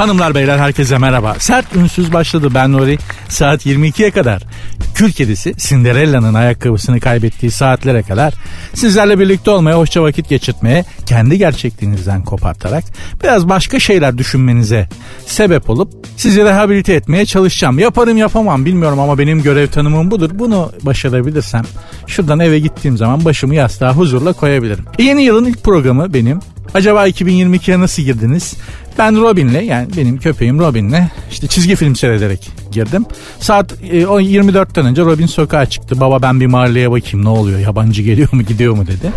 Hanımlar beyler herkese merhaba. Sert ünsüz başladı ben Nuri. Saat 22'ye kadar kül kedisi Cinderella'nın ayakkabısını kaybettiği saatlere kadar sizlerle birlikte olmaya, hoşça vakit geçirtmeye, kendi gerçekliğinizden kopartarak biraz başka şeyler düşünmenize sebep olup sizi rehabilite etmeye çalışacağım. Yaparım yapamam bilmiyorum ama benim görev tanımım budur. Bunu başarabilirsem şuradan eve gittiğim zaman başımı yastığa huzurla koyabilirim. Yeni yılın ilk programı benim. Acaba 2022'ye nasıl girdiniz? Ben Robin'le yani benim köpeğim Robin'le işte çizgi film seyrederek girdim. Saat e, 24'ten önce Robin sokağa çıktı. Baba ben bir mahalleye bakayım ne oluyor yabancı geliyor mu gidiyor mu dedi.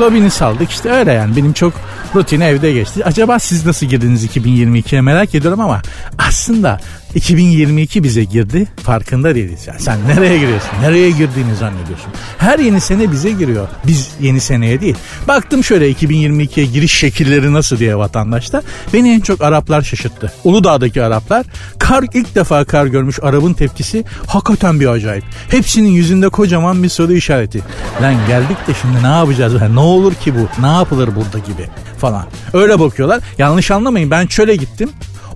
Robin'i saldık işte öyle yani benim çok rutin evde geçti. Acaba siz nasıl girdiniz 2022'ye merak ediyorum ama aslında 2022 bize girdi farkında değiliz. Yani sen nereye giriyorsun? Nereye girdiğini zannediyorsun. Her yeni sene bize giriyor. Biz yeni seneye değil. Baktım şöyle 2022'ye giriş şekilleri nasıl diye vatandaşta. Beni en çok Araplar şaşırttı. Uludağ'daki Araplar kar ilk defa kar görmüş Arap'ın tepkisi hakikaten bir acayip. Hepsinin yüzünde kocaman bir soru işareti. Lan geldik de şimdi ne yapacağız? Yani ne olur ki bu? Ne yapılır burada gibi falan. Öyle bakıyorlar. Yanlış anlamayın ben çöle gittim.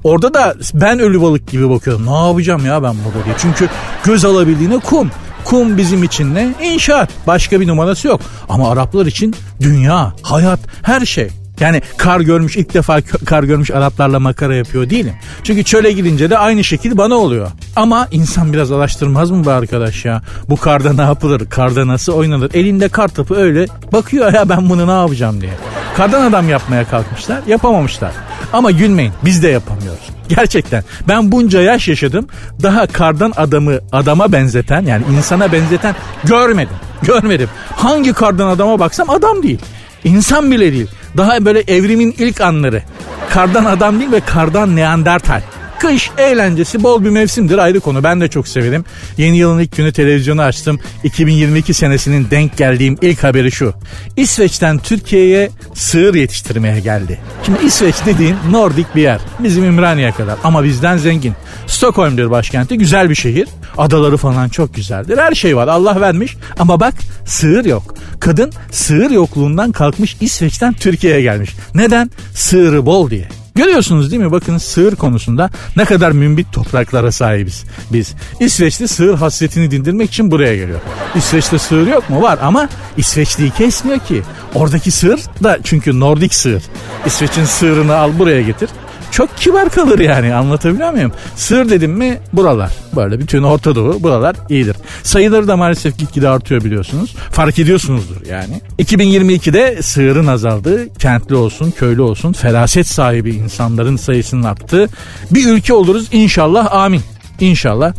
Orada da ben ölü balık gibi bakıyorum. Ne yapacağım ya ben burada diye. Çünkü göz alabildiğine kum. Kum bizim için ne? İnşaat. Başka bir numarası yok. Ama Araplar için dünya, hayat, her şey. Yani kar görmüş ilk defa kar görmüş Araplarla makara yapıyor değilim. Çünkü çöle gidince de aynı şekil bana oluyor. Ama insan biraz araştırmaz mı bu arkadaş ya? Bu karda ne yapılır? Karda nasıl oynanır? Elinde kar topu öyle bakıyor ya ben bunu ne yapacağım diye. Kardan adam yapmaya kalkmışlar yapamamışlar. Ama gülmeyin biz de yapamıyoruz. Gerçekten ben bunca yaş yaşadım daha kardan adamı adama benzeten yani insana benzeten görmedim. Görmedim. Hangi kardan adama baksam adam değil. İnsan bile değil. Daha böyle evrimin ilk anları. Kardan adam değil ve kardan neandertal. Kış eğlencesi bol bir mevsimdir ayrı konu. Ben de çok severim. Yeni yılın ilk günü televizyonu açtım. 2022 senesinin denk geldiğim ilk haberi şu. İsveç'ten Türkiye'ye sığır yetiştirmeye geldi. Şimdi İsveç dediğin Nordik bir yer. Bizim Ümraniye kadar ama bizden zengin. Stockholm'dir başkenti. Güzel bir şehir. Adaları falan çok güzeldir. Her şey var. Allah vermiş. Ama bak sığır yok. Kadın sığır yokluğundan kalkmış İsveç'ten Türkiye'ye gelmiş. Neden? Sığırı bol diye. Görüyorsunuz değil mi? Bakın sığır konusunda ne kadar mümbit topraklara sahibiz biz. İsveçli sığır hasretini dindirmek için buraya geliyor. İsveç'te sığır yok mu? Var ama İsveçliyi kesmiyor ki. Oradaki sığır da çünkü Nordik sığır. İsveç'in sığırını al buraya getir çok kibar kalır yani anlatabiliyor muyum? Sır dedim mi buralar böyle bütün Orta Doğu buralar iyidir. Sayıları da maalesef gitgide artıyor biliyorsunuz. Fark ediyorsunuzdur yani. 2022'de sığırın azaldığı kentli olsun köylü olsun feraset sahibi insanların sayısının arttığı bir ülke oluruz inşallah amin. İnşallah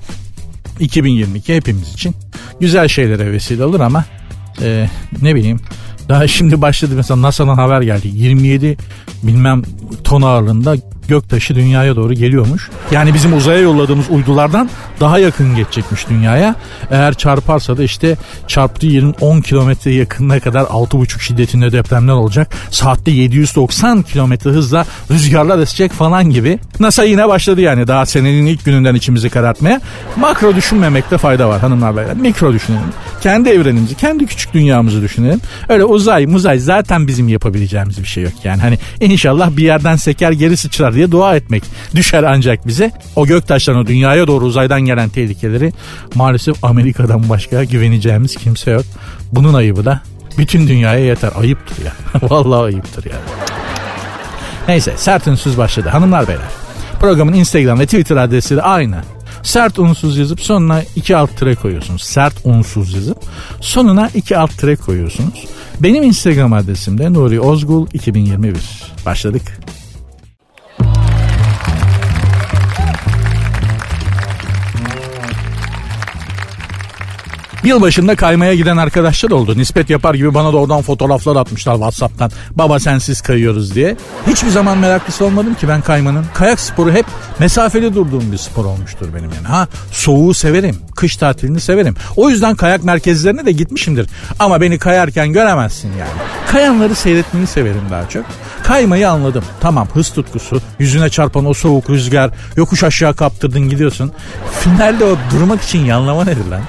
2022 hepimiz için güzel şeylere vesile olur ama e, ne bileyim daha şimdi başladı mesela NASA'dan haber geldi. 27 bilmem ton ağırlığında göktaşı dünyaya doğru geliyormuş. Yani bizim uzaya yolladığımız uydulardan daha yakın geçecekmiş dünyaya. Eğer çarparsa da işte çarptığı yerin 10 kilometre yakınına kadar 6,5 şiddetinde depremler olacak. Saatte 790 kilometre hızla rüzgarlar esecek falan gibi. NASA yine başladı yani daha senenin ilk gününden içimizi karartmaya. Makro düşünmemekte fayda var hanımlar beyler. Mikro düşünelim. Kendi evrenimizi, kendi küçük dünyamızı düşünelim. Öyle uzay, muzay zaten bizim yapabileceğimiz bir şey yok yani. Hani inşallah bir yerden seker geri sıçrar diye dua etmek düşer ancak bize. O göktaşlarına dünyaya doğru uzaydan gelen tehlikeleri maalesef Amerika'dan başka güveneceğimiz kimse yok. Bunun ayıbı da bütün dünyaya yeter. Ayıptır ya. Vallahi ayıptır ya. Neyse sert ünsüz başladı. Hanımlar beyler. Programın Instagram ve Twitter adresleri aynı. Sert unsuz yazıp sonuna iki alt tire koyuyorsunuz. Sert unsuz yazıp sonuna iki alt tire koyuyorsunuz. Benim Instagram adresim de Nuri Ozgul 2021. Başladık. Yılbaşında kaymaya giden arkadaşlar oldu. Nispet yapar gibi bana da oradan fotoğraflar atmışlar Whatsapp'tan. Baba sensiz kayıyoruz diye. Hiçbir zaman meraklısı olmadım ki ben kaymanın. Kayak sporu hep mesafeli durduğum bir spor olmuştur benim yani. Ha soğuğu severim. Kış tatilini severim. O yüzden kayak merkezlerine de gitmişimdir. Ama beni kayarken göremezsin yani. Kayanları seyretmeyi severim daha çok. Kaymayı anladım. Tamam hız tutkusu, yüzüne çarpan o soğuk rüzgar, yokuş aşağı kaptırdın gidiyorsun. Finalde o durmak için yanlama nedir lan?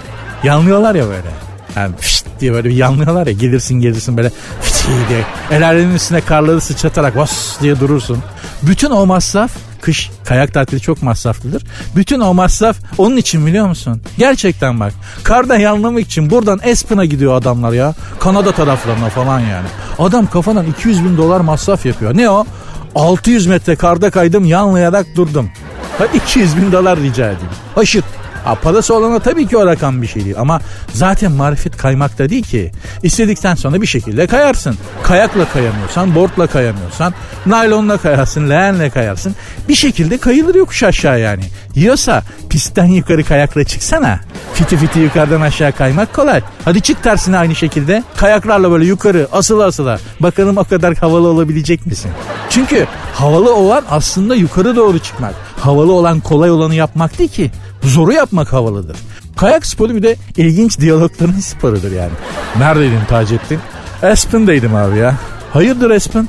Yanlıyorlar ya böyle. Yani fişt diye böyle bir yanlıyorlar ya gelirsin gelirsin böyle fişt diye. El üstüne karları sıçratarak vas diye durursun. Bütün o masraf kış kayak tatili çok masraflıdır. Bütün o masraf onun için biliyor musun? Gerçekten bak. Karda yanlamak için buradan Espen'a gidiyor adamlar ya. Kanada taraflarına falan yani. Adam kafadan 200 bin dolar masraf yapıyor. Ne o? 600 metre karda kaydım yanlayarak durdum. Ha 200 bin dolar rica edeyim. Haşırt. Ha, parası olana tabii ki o rakam bir şey değil ama zaten marifet kaymakta değil ki. İstedikten sonra bir şekilde kayarsın. Kayakla kayamıyorsan, boardla kayamıyorsan, naylonla kayarsın, leğenle kayarsın. Bir şekilde kayılır yokuş aşağı yani. Yiyorsa pistten yukarı kayakla çıksana. Fiti fiti yukarıdan aşağı kaymak kolay. Hadi çık tersine aynı şekilde. Kayaklarla böyle yukarı asıla asıla. Bakalım o kadar havalı olabilecek misin? Çünkü havalı olan aslında yukarı doğru çıkmak. Havalı olan kolay olanı yapmak değil ki. Zoru yapmak havalıdır. Kayak sporu bir de ilginç diyalogların sporudur yani. Neredeydin Taceddin? Aspen'daydım abi ya. Hayırdır Aspen?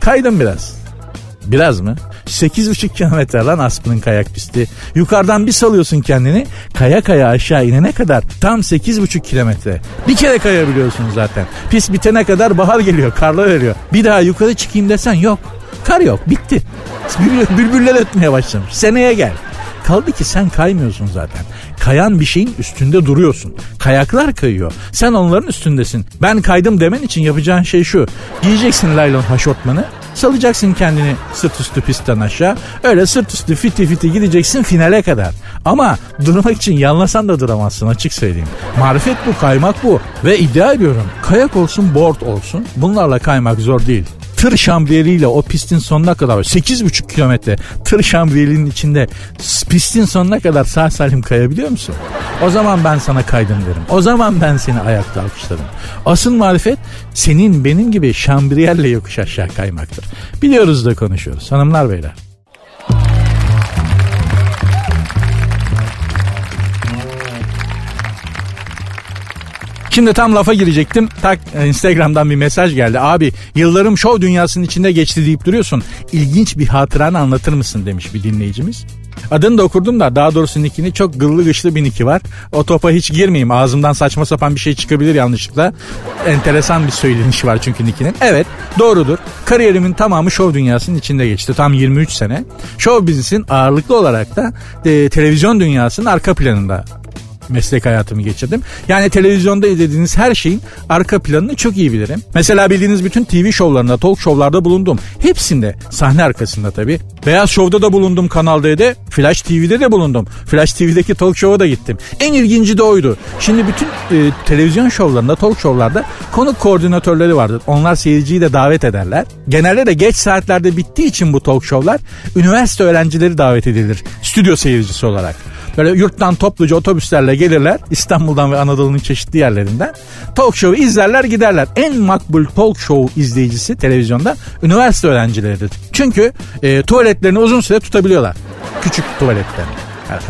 Kaydım biraz. Biraz mı? 8,5 kilometre lan Aspen'ın kayak pisti. Yukarıdan bir salıyorsun kendini. Kaya kaya aşağı inene kadar tam 8,5 kilometre. Bir kere kayabiliyorsun zaten. Pist bitene kadar bahar geliyor. Karlar veriyor. Bir daha yukarı çıkayım desen yok. Kar yok. Bitti. Bülbüller ötmeye başlamış. Seneye gel. Kaldı ki sen kaymıyorsun zaten. Kayan bir şeyin üstünde duruyorsun. Kayaklar kayıyor. Sen onların üstündesin. Ben kaydım demen için yapacağın şey şu. Giyeceksin laylon haşortmanı. Salacaksın kendini sırt üstü pistten aşağı. Öyle sırt üstü fiti fiti gideceksin finale kadar. Ama durmak için yanlasan da duramazsın açık söyleyeyim. Marifet bu, kaymak bu. Ve iddia ediyorum kayak olsun, board olsun bunlarla kaymak zor değil tır şambriyeliyle o pistin sonuna kadar 8,5 kilometre tır şambriyelinin içinde pistin sonuna kadar sağ salim kayabiliyor musun? O zaman ben sana kaydım derim. O zaman ben seni ayakta alkışladım. Asıl marifet senin benim gibi şambriyelle yokuş aşağı kaymaktır. Biliyoruz da konuşuyoruz. Hanımlar beyler. Şimdi tam lafa girecektim. Tak Instagram'dan bir mesaj geldi. Abi yıllarım şov dünyasının içinde geçti deyip duruyorsun. İlginç bir hatıranı anlatır mısın demiş bir dinleyicimiz. Adını da okurdum da daha doğrusu nickini çok gıllı gışlı bir nicki var. O topa hiç girmeyeyim ağzımdan saçma sapan bir şey çıkabilir yanlışlıkla. Enteresan bir söyleniş var çünkü nickinin. Evet doğrudur. Kariyerimin tamamı şov dünyasının içinde geçti. Tam 23 sene. Şov business'in ağırlıklı olarak da e, televizyon dünyasının arka planında meslek hayatımı geçirdim. Yani televizyonda izlediğiniz her şeyin arka planını çok iyi bilirim. Mesela bildiğiniz bütün TV şovlarında, talk şovlarda bulundum. Hepsinde sahne arkasında tabii. Beyaz Şov'da da bulundum Kanal D'de. Flash TV'de de bulundum. Flash TV'deki talk show'a da gittim. En ilginci de oydu. Şimdi bütün e, televizyon şovlarında, talk şovlarda konuk koordinatörleri vardır. Onlar seyirciyi de davet ederler. Genelde de geç saatlerde bittiği için bu talk show'lar üniversite öğrencileri davet edilir. Stüdyo seyircisi olarak. Böyle yurttan topluca otobüslerle gelirler İstanbul'dan ve Anadolu'nun çeşitli yerlerinden. Talk show'u izlerler giderler. En makbul talk show izleyicisi televizyonda üniversite öğrencileridir. Çünkü e, tuvaletlerini uzun süre tutabiliyorlar. Küçük tuvaletlerini.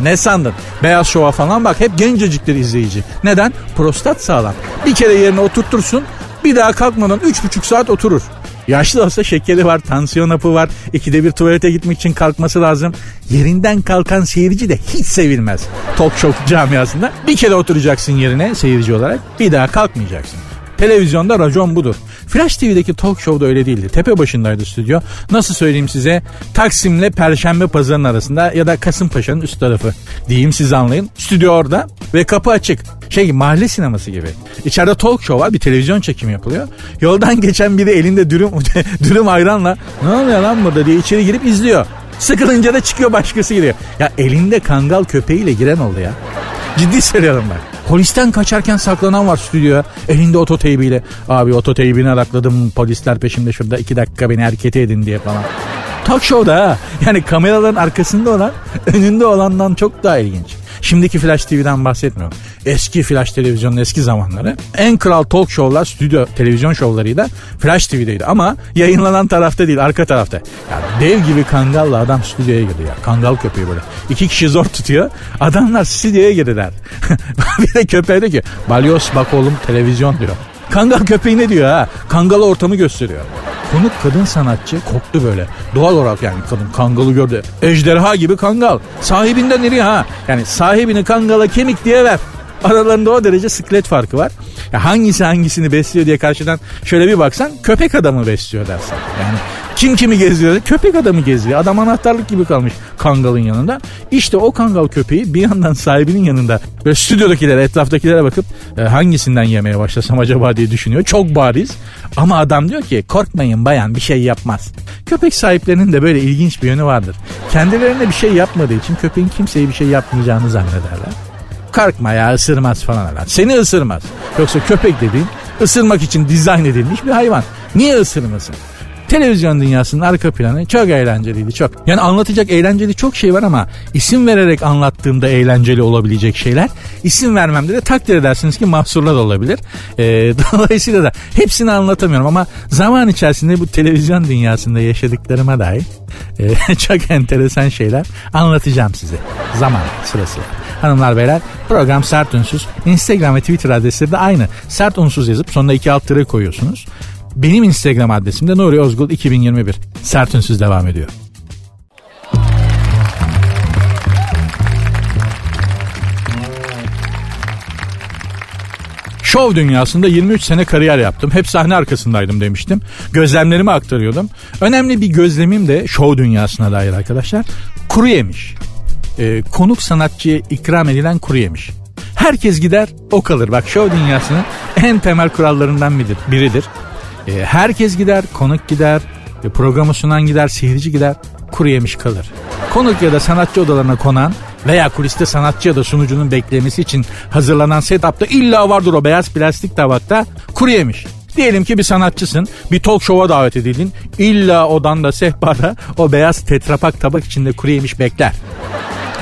Ne sandın? Beyaz şova falan bak hep genceciktir izleyici. Neden? Prostat sağlam. Bir kere yerine oturtursun bir daha kalkmadan 3,5 saat oturur. Yaşlı olsa şekeri var, tansiyon hapı var. İkide bir tuvalete gitmek için kalkması lazım. Yerinden kalkan seyirci de hiç sevilmez. Talk show camiasında. Bir kere oturacaksın yerine seyirci olarak. Bir daha kalkmayacaksın. Televizyonda racon budur. Flash TV'deki talk show'da öyle değildi. Tepe başındaydı stüdyo. Nasıl söyleyeyim size? Taksim'le Perşembe Pazarı'nın arasında ya da Kasımpaşa'nın üst tarafı diyeyim siz anlayın. Stüdyo orada ve kapı açık. Şey mahalle sineması gibi. İçeride talk show var bir televizyon çekimi yapılıyor. Yoldan geçen biri elinde dürüm dürüm ayranla ne oluyor lan burada diye içeri girip izliyor. Sıkılınca da çıkıyor başkası giriyor. Ya elinde kangal köpeğiyle giren oldu ya. Ciddi söylüyorum ben. Polisten kaçarken saklanan var stüdyoya. Elinde ototeybiyle. Abi ototeybini arakladım polisler peşimde şurada iki dakika beni harekete edin diye falan. Talk show'da ha. Yani kameraların arkasında olan önünde olandan çok daha ilginç. Şimdiki Flash TV'den bahsetmiyorum. Eski Flash televizyonun eski zamanları. En kral talk show'lar, stüdyo televizyon şovlarıydı. Flash TV'deydi ama yayınlanan tarafta değil arka tarafta. Ya dev gibi kangalla adam stüdyoya girdi ya. Kangal köpeği böyle. İki kişi zor tutuyor. Adamlar stüdyoya girdiler. bir de köpeğe de ki balyoz bak oğlum televizyon diyor. Kangal köpeği ne diyor ha? Kangal ortamı gösteriyor. Konuk kadın sanatçı koktu böyle. Doğal olarak yani kadın kangalı gördü. Ejderha gibi kangal. Sahibinden iri ha. Yani sahibini kangala kemik diye ver. Aralarında o derece siklet farkı var. Ya hangisi hangisini besliyor diye karşıdan şöyle bir baksan köpek adamı besliyor dersin. Yani kim kimi geziyor? Köpek adamı geziyor. Adam anahtarlık gibi kalmış kangalın yanında. İşte o kangal köpeği bir yandan sahibinin yanında böyle stüdyodakilere etraftakilere bakıp e, hangisinden yemeye başlasam acaba diye düşünüyor. Çok bariz. Ama adam diyor ki korkmayın bayan bir şey yapmaz. Köpek sahiplerinin de böyle ilginç bir yönü vardır. Kendilerine bir şey yapmadığı için köpeğin kimseye bir şey yapmayacağını zannederler. Korkma ya ısırmaz falan herhalde. Seni ısırmaz. Yoksa köpek dediğin ısırmak için dizayn edilmiş bir hayvan. Niye ısırmasın? Televizyon dünyasının arka planı çok eğlenceliydi çok. Yani anlatacak eğlenceli çok şey var ama isim vererek anlattığımda eğlenceli olabilecek şeyler. İsim vermemde de takdir edersiniz ki mahsurlar olabilir. Ee, dolayısıyla da hepsini anlatamıyorum ama zaman içerisinde bu televizyon dünyasında yaşadıklarıma dair e, çok enteresan şeyler anlatacağım size. Zaman sırası. Hanımlar beyler program Sert Unsuz. Instagram ve Twitter adresleri de aynı. Sert Unsuz yazıp sonuna iki alt tere koyuyorsunuz. Benim Instagram adresim de Nuri Ozgul 2021. Sert Unsuz devam ediyor. Şov dünyasında 23 sene kariyer yaptım. Hep sahne arkasındaydım demiştim. Gözlemlerimi aktarıyordum. Önemli bir gözlemim de şov dünyasına dair arkadaşlar. Kuru yemiş. Ee, konuk sanatçıya ikram edilen kuru yemiş. Herkes gider o kalır. Bak şov dünyasının en temel kurallarından biridir. biridir. Ee, herkes gider, konuk gider, e, programı sunan gider, seyirci gider, kuru yemiş kalır. Konuk ya da sanatçı odalarına konan veya kuliste sanatçı ya da sunucunun beklemesi için hazırlanan setupta illa vardır o beyaz plastik tabakta kuru yemiş. Diyelim ki bir sanatçısın, bir talk show'a davet edildin. İlla odanda sehpada o beyaz tetrapak tabak içinde kuru yemiş bekler.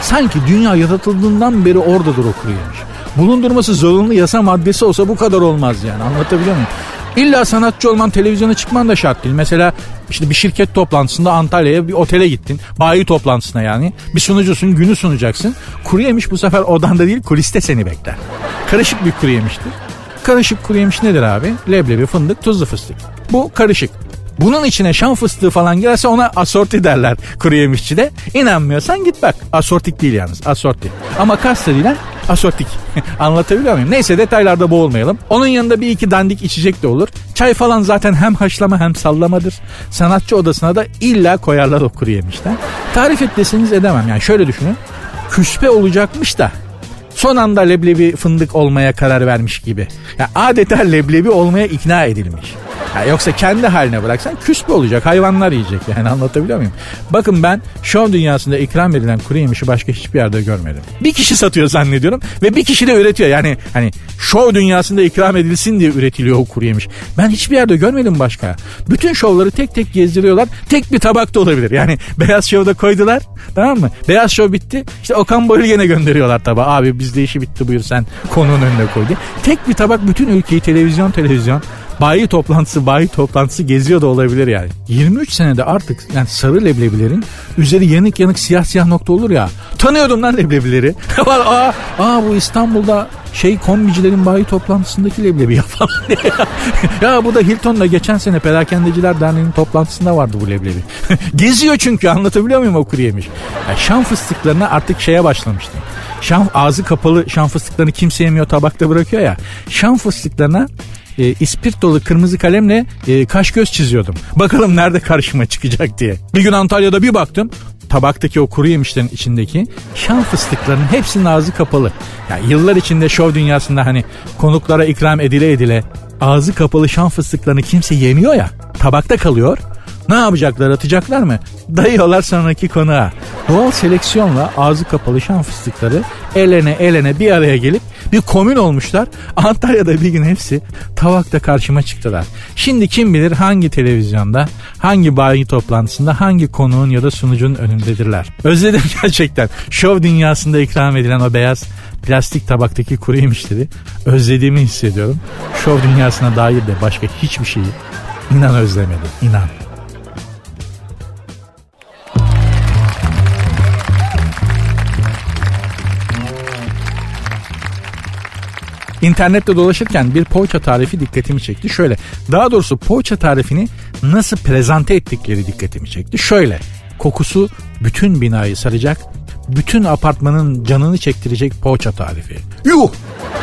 Sanki dünya yaratıldığından beri oradadır o kuru yemiş. Bulundurması zorunlu yasa maddesi olsa bu kadar olmaz yani anlatabiliyor muyum? İlla sanatçı olman televizyona çıkman da şart değil. Mesela işte bir şirket toplantısında Antalya'ya bir otele gittin. Bayi toplantısına yani. Bir sunucusun günü sunacaksın. Kuru yemiş bu sefer odanda değil kuliste seni bekler. Karışık bir kuru yemiştir. Karışık kuru yemiş nedir abi? Leblebi, fındık, tuzlu fıstık. Bu karışık. Bunun içine şan fıstığı falan girerse ona asorti derler kuru yemişçide. İnanmıyorsan git bak. Asortik değil yalnız asorti. Ama kastedilen asortik. Anlatabiliyor muyum? Neyse detaylarda boğulmayalım. Onun yanında bir iki dandik içecek de olur. Çay falan zaten hem haşlama hem sallamadır. Sanatçı odasına da illa koyarlar o kuru yemişten. Tarif et deseniz edemem. Yani şöyle düşünün. Küspe olacakmış da son anda leblebi fındık olmaya karar vermiş gibi. Ya adeta leblebi olmaya ikna edilmiş. Ya yoksa kendi haline bıraksan küspe olacak hayvanlar yiyecek yani anlatabiliyor muyum? Bakın ben şov dünyasında ikram edilen kuru yemişi başka hiçbir yerde görmedim. Bir kişi satıyor zannediyorum ve bir kişi de üretiyor yani hani şov dünyasında ikram edilsin diye üretiliyor o kuru yemiş. Ben hiçbir yerde görmedim başka. Bütün şovları tek tek gezdiriyorlar. Tek bir tabak da olabilir. Yani beyaz şovda koydular tamam mı? Beyaz şov bitti. İşte Okan Bayülgen'e gönderiyorlar tabağı. Abi bizde işi bitti buyur sen konunun önüne koy diye. Tek bir tabak bütün ülkeyi televizyon televizyon bayi toplantısı bayi toplantısı geziyor da olabilir yani. 23 senede artık yani sarı leblebilerin üzeri yanık yanık siyah siyah nokta olur ya. Tanıyordum lan leblebileri. aa, aa bu İstanbul'da şey kombicilerin bayi toplantısındaki leblebi ya falan ya bu da Hilton'da geçen sene Perakendeciler Derneği'nin toplantısında vardı bu leblebi. Geziyor çünkü anlatabiliyor muyum o kuru yemiş. Ya şan fıstıklarına artık şeye başlamıştım. Şan ağzı kapalı şan fıstıklarını kimse yemiyor tabakta bırakıyor ya. Şan fıstıklarına e, ispirtolu kırmızı kalemle e, kaş göz çiziyordum. Bakalım nerede karşıma çıkacak diye. Bir gün Antalya'da bir baktım tabaktaki o kuru yemişlerin içindeki şan fıstıklarının hepsinin ağzı kapalı. Yani yıllar içinde şov dünyasında hani konuklara ikram edile edile ağzı kapalı şan fıstıklarını kimse yemiyor ya tabakta kalıyor. Ne yapacaklar atacaklar mı? Dayıyorlar sonraki konuğa. Doğal seleksiyonla ağzı kapalı şan fıstıkları elene elene bir araya gelip bir komün olmuşlar. Antalya'da bir gün hepsi tavakta karşıma çıktılar. Şimdi kim bilir hangi televizyonda, hangi bayi toplantısında, hangi konuğun ya da sunucunun önündedirler. Özledim gerçekten. Şov dünyasında ikram edilen o beyaz plastik tabaktaki kuru yemişleri özlediğimi hissediyorum. Şov dünyasına dair de başka hiçbir şeyi inan özlemedim. İnan. İnternette dolaşırken bir poğaça tarifi dikkatimi çekti. Şöyle daha doğrusu poğaça tarifini nasıl prezente ettikleri dikkatimi çekti. Şöyle kokusu bütün binayı saracak bütün apartmanın canını çektirecek poğaça tarifi. Yuh!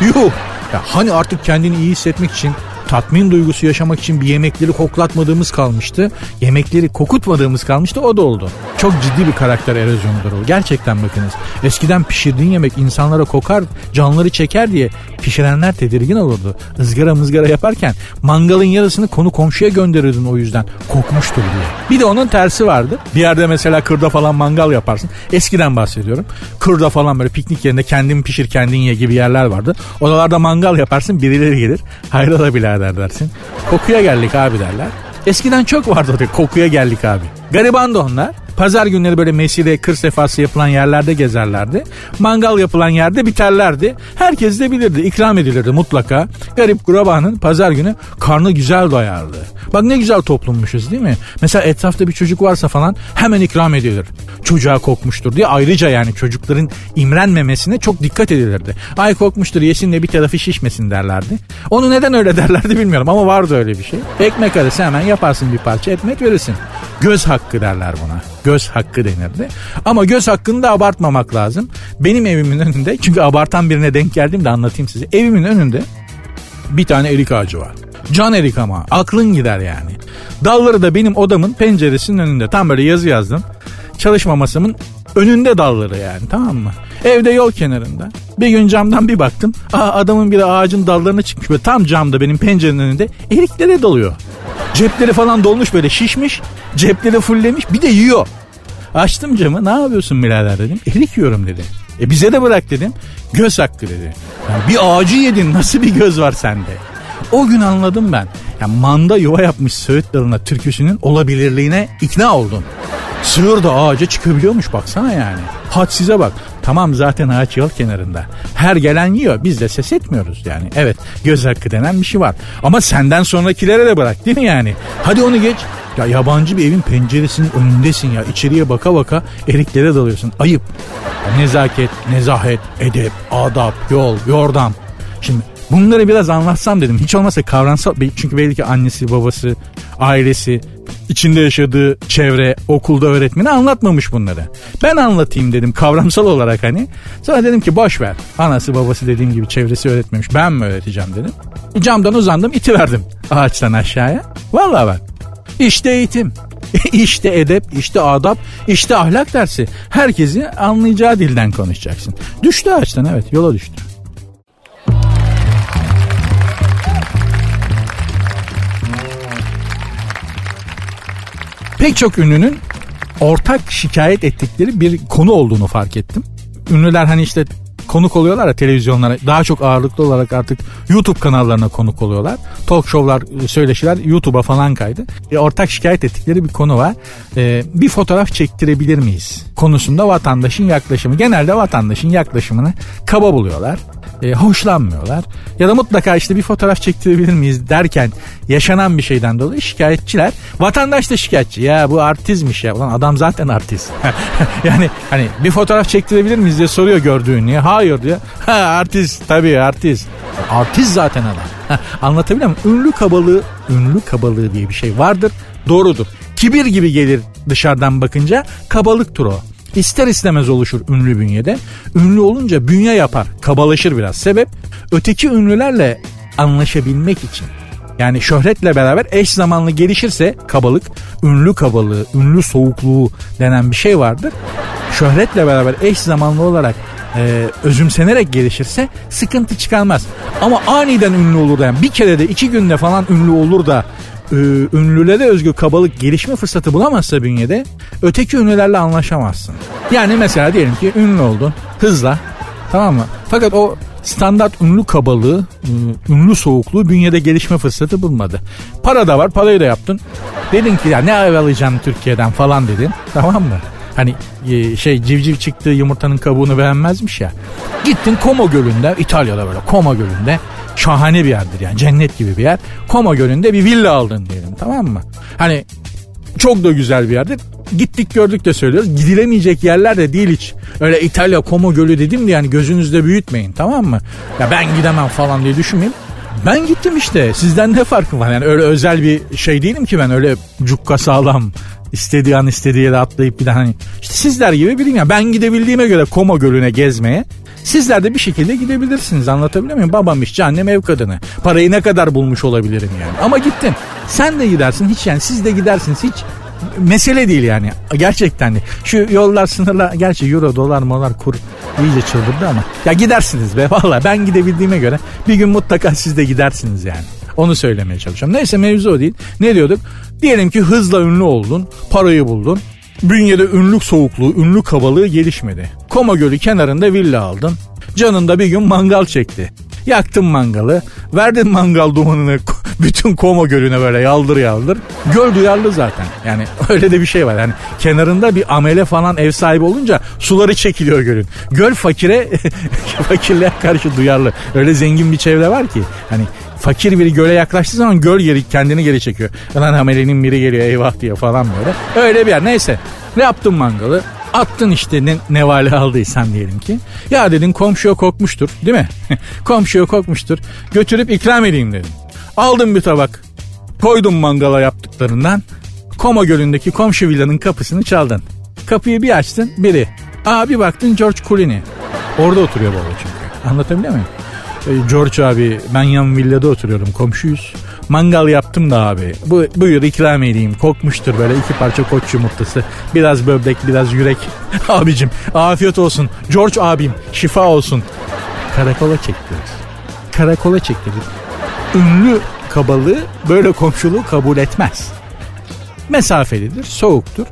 Yuh! Ya hani artık kendini iyi hissetmek için tatmin duygusu yaşamak için bir yemekleri koklatmadığımız kalmıştı. Yemekleri kokutmadığımız kalmıştı o da oldu. Çok ciddi bir karakter erozyonudur o. Gerçekten bakınız. Eskiden pişirdiğin yemek insanlara kokar, canları çeker diye pişirenler tedirgin olurdu. Izgara mızgara yaparken mangalın yarısını konu komşuya gönderirdin o yüzden. Kokmuştur diye. Bir de onun tersi vardı. Bir yerde mesela kırda falan mangal yaparsın. Eskiden bahsediyorum. Kırda falan böyle piknik yerinde kendin pişir kendin ye gibi yerler vardı. Oralarda mangal yaparsın birileri gelir. Hayrola birader dersin. Kokuya geldik abi derler. Eskiden çok vardı orada kokuya geldik abi. Gariban da onlar. Pazar günleri böyle mesire, kır sefası yapılan yerlerde gezerlerdi. Mangal yapılan yerde biterlerdi. Herkes de bilirdi, ikram edilirdi mutlaka. Garip kurabanın pazar günü karnı güzel doyardı. Bak ne güzel toplummuşuz değil mi? Mesela etrafta bir çocuk varsa falan hemen ikram edilir. Çocuğa kokmuştur diye ayrıca yani çocukların imrenmemesine çok dikkat edilirdi. Ay kokmuştur yesin de bir tarafı şişmesin derlerdi. Onu neden öyle derlerdi bilmiyorum ama vardı öyle bir şey. Ekmek arası hemen yaparsın bir parça ekmek verirsin. Göz hakkı derler buna. Göz hakkı denirdi. Ama göz hakkını da abartmamak lazım. Benim evimin önünde çünkü abartan birine denk geldim de anlatayım size. Evimin önünde bir tane erik ağacı var. Can erik ama aklın gider yani. Dalları da benim odamın penceresinin önünde. Tam böyle yazı yazdım. Çalışma masamın önünde dalları yani tamam mı? Evde yol kenarında. Bir gün camdan bir baktım. Aa, adamın biri ağacın dallarına çıkmış ve tam camda benim pencerenin önünde eriklere dalıyor. Cepleri falan dolmuş böyle şişmiş. Cepleri fullemiş bir de yiyor. Açtım camı ne yapıyorsun birader dedim. Erik yiyorum dedi. E bize de bırak dedim. Göz hakkı dedi. Yani bir ağacı yedin nasıl bir göz var sende? O gün anladım ben. Yani manda yuva yapmış Söğüt Dalı'na türküsünün olabilirliğine ikna oldum. Sığır da ağaca çıkabiliyormuş baksana yani. Had size bak. Tamam zaten ağaç yol kenarında. Her gelen yiyor. Biz de ses etmiyoruz yani. Evet göz hakkı denen bir şey var. Ama senden sonrakilere de bırak değil mi yani? Hadi onu geç. Ya yabancı bir evin penceresinin önündesin ya. İçeriye baka baka eriklere dalıyorsun. Ayıp. Nezaket, nezahet, edep, adap, yol, yordam. Şimdi bunları biraz anlatsam dedim. Hiç olmazsa kavramsal çünkü belli ki annesi, babası, ailesi, içinde yaşadığı çevre, okulda öğretmeni anlatmamış bunları. Ben anlatayım dedim kavramsal olarak hani. Sonra dedim ki boş ver. Anası babası dediğim gibi çevresi öğretmemiş. Ben mi öğreteceğim dedim. Camdan uzandım itiverdim ağaçtan aşağıya. Vallahi bak. İşte eğitim. işte edep, işte adap, işte ahlak dersi. Herkesi anlayacağı dilden konuşacaksın. Düştü ağaçtan evet yola düştü. Pek çok ünlünün ortak şikayet ettikleri bir konu olduğunu fark ettim. Ünlüler hani işte konuk oluyorlar ya televizyonlara daha çok ağırlıklı olarak artık YouTube kanallarına konuk oluyorlar. Talk show'lar, söyleşiler YouTube'a falan kaydı. E, ortak şikayet ettikleri bir konu var. E, bir fotoğraf çektirebilir miyiz? Konusunda vatandaşın yaklaşımı. Genelde vatandaşın yaklaşımını kaba buluyorlar e, hoşlanmıyorlar. Ya da mutlaka işte bir fotoğraf çektirebilir miyiz derken yaşanan bir şeyden dolayı şikayetçiler. Vatandaş da şikayetçi. Ya bu artizmiş ya. Ulan adam zaten artist. yani hani bir fotoğraf çektirebilir miyiz diye soruyor gördüğün niye? Hayır diyor. Ha artist tabii artist. Artist zaten adam. Anlatabiliyor muyum? Ünlü kabalığı, ünlü kabalığı diye bir şey vardır. Doğrudur. Kibir gibi gelir dışarıdan bakınca kabalıktır o. İster istemez oluşur ünlü bünyede. Ünlü olunca bünye yapar, kabalaşır biraz. Sebep öteki ünlülerle anlaşabilmek için. Yani şöhretle beraber eş zamanlı gelişirse kabalık, ünlü kabalığı, ünlü soğukluğu denen bir şey vardır. Şöhretle beraber eş zamanlı olarak e, özümsenerek gelişirse sıkıntı çıkarmaz. Ama aniden ünlü olur da yani bir kere de iki günde falan ünlü olur da e, ünlülere özgü kabalık gelişme fırsatı bulamazsa bünyede öteki ünlülerle anlaşamazsın. Yani mesela diyelim ki ünlü oldun hızla tamam mı? Fakat o standart ünlü kabalığı, ünlü soğukluğu bünyede gelişme fırsatı bulmadı. Para da var, parayı da yaptın. Dedin ki ya ne ev alacağım Türkiye'den falan dedin. Tamam mı? Hani e, şey civciv çıktığı yumurtanın kabuğunu beğenmezmiş ya. Gittin Como Gölü'nde, İtalya'da böyle Como Gölü'nde şahane bir yerdir yani cennet gibi bir yer. Como Gölü'nde bir villa aldın diyelim tamam mı? Hani çok da güzel bir yerdir. Gittik gördük de söylüyoruz. Gidilemeyecek yerler de değil hiç. Öyle İtalya Como Gölü dedim de yani gözünüzde büyütmeyin tamam mı? Ya ben gidemem falan diye düşünmeyin. Ben gittim işte. Sizden ne farkı var? Yani öyle özel bir şey değilim ki ben. Öyle cukka sağlam. İstediği an istediği yere atlayıp bir de hani işte sizler gibi bileyim ya ben gidebildiğime göre Koma Gölü'ne gezmeye Sizler de bir şekilde gidebilirsiniz anlatabiliyor muyum? Babam işçi annem ev kadını. Parayı ne kadar bulmuş olabilirim yani. Ama gittin. Sen de gidersin hiç yani siz de gidersiniz hiç mesele değil yani. Gerçekten de. Şu yollar sınırlar gerçi euro dolar molar kur iyice çıldırdı ama. Ya gidersiniz be valla ben gidebildiğime göre bir gün mutlaka siz de gidersiniz yani. Onu söylemeye çalışıyorum. Neyse mevzu o değil. Ne diyorduk? Diyelim ki hızla ünlü oldun, parayı buldun. Bünyede ünlük soğukluğu, ünlü kabalığı gelişmedi. Koma Gölü kenarında villa aldın. Canında bir gün mangal çekti. Yaktın mangalı, verdin mangal dumanını bütün Koma Gölü'ne böyle yaldır yaldır. Göl duyarlı zaten. Yani öyle de bir şey var. Yani kenarında bir amele falan ev sahibi olunca suları çekiliyor gölün. Göl fakire fakirliğe karşı duyarlı. Öyle zengin bir çevre var ki. Hani fakir biri göle yaklaştığı zaman göl geri kendini geri çekiyor. Lan amelenin biri geliyor eyvah diye falan böyle. Öyle bir yer. Neyse. Ne yaptın mangalı? Attın işte ne, ne vali aldıysan diyelim ki. Ya dedin komşuya kokmuştur değil mi? komşuya kokmuştur. Götürüp ikram edeyim dedim. Aldım bir tabak. Koydum mangala yaptıklarından. Koma Gölü'ndeki komşu villanın kapısını çaldın. Kapıyı bir açtın biri. Aa bir baktın George Clooney. Orada oturuyor baba çünkü. Anlatabiliyor muyum? Ee, George abi ben yan villada oturuyorum komşuyuz. Mangal yaptım da abi. Bu, buyur ikram edeyim. Kokmuştur böyle iki parça koç yumurtası. Biraz böbrek biraz yürek. Abicim afiyet olsun. George abim şifa olsun. Karakola çektirir. Karakola çektirir. Ünlü kabalığı böyle komşuluğu kabul etmez. Mesafelidir, soğuktur.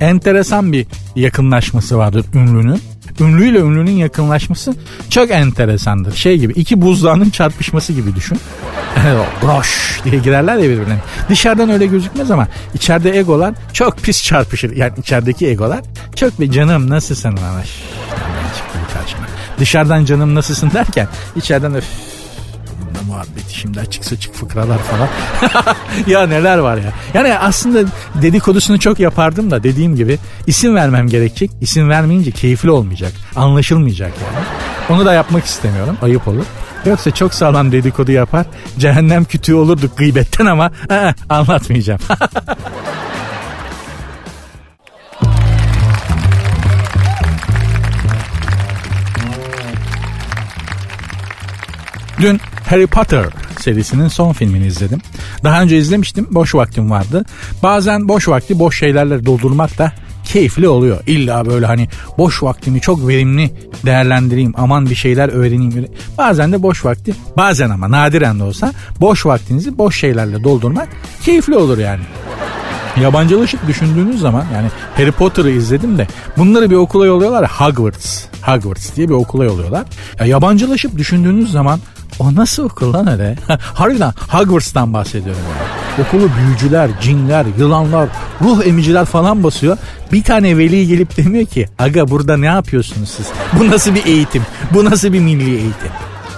Enteresan bir yakınlaşması vardır ünlünün ünlüyle ünlünün yakınlaşması çok enteresandır. Şey gibi iki buzdağının çarpışması gibi düşün. Groş diye girerler ya birbirine. Dışarıdan öyle gözükmez ama içeride egolar çok pis çarpışır. Yani içerideki egolar çok bir canım nasılsın karşıma. Dışarıdan canım nasılsın derken içeriden de muhabbeti şimdi açık saçık fıkralar falan. ya neler var ya. Yani aslında dedikodusunu çok yapardım da dediğim gibi isim vermem gerekecek. İsim vermeyince keyifli olmayacak. Anlaşılmayacak yani. Onu da yapmak istemiyorum. Ayıp olur. Yoksa çok sağlam dedikodu yapar. Cehennem kütüğü olurduk gıybetten ama anlatmayacağım. Dün Harry Potter serisinin son filmini izledim. Daha önce izlemiştim. Boş vaktim vardı. Bazen boş vakti boş şeylerle doldurmak da keyifli oluyor. İlla böyle hani boş vaktimi çok verimli değerlendireyim. Aman bir şeyler öğreneyim. Bazen de boş vakti bazen ama nadiren de olsa boş vaktinizi boş şeylerle doldurmak keyifli olur yani. Yabancılaşıp düşündüğünüz zaman yani Harry Potter'ı izledim de bunları bir okula yolluyorlar Hogwarts. Hogwarts diye bir okula yolluyorlar. Ya yabancılaşıp düşündüğünüz zaman o nasıl okul lan öyle? Harbiden Hogwarts'tan bahsediyorum. Yani. Okulu büyücüler, cinler, yılanlar, ruh emiciler falan basıyor. Bir tane veli gelip demiyor ki aga burada ne yapıyorsunuz siz? Bu nasıl bir eğitim? Bu nasıl bir milli eğitim?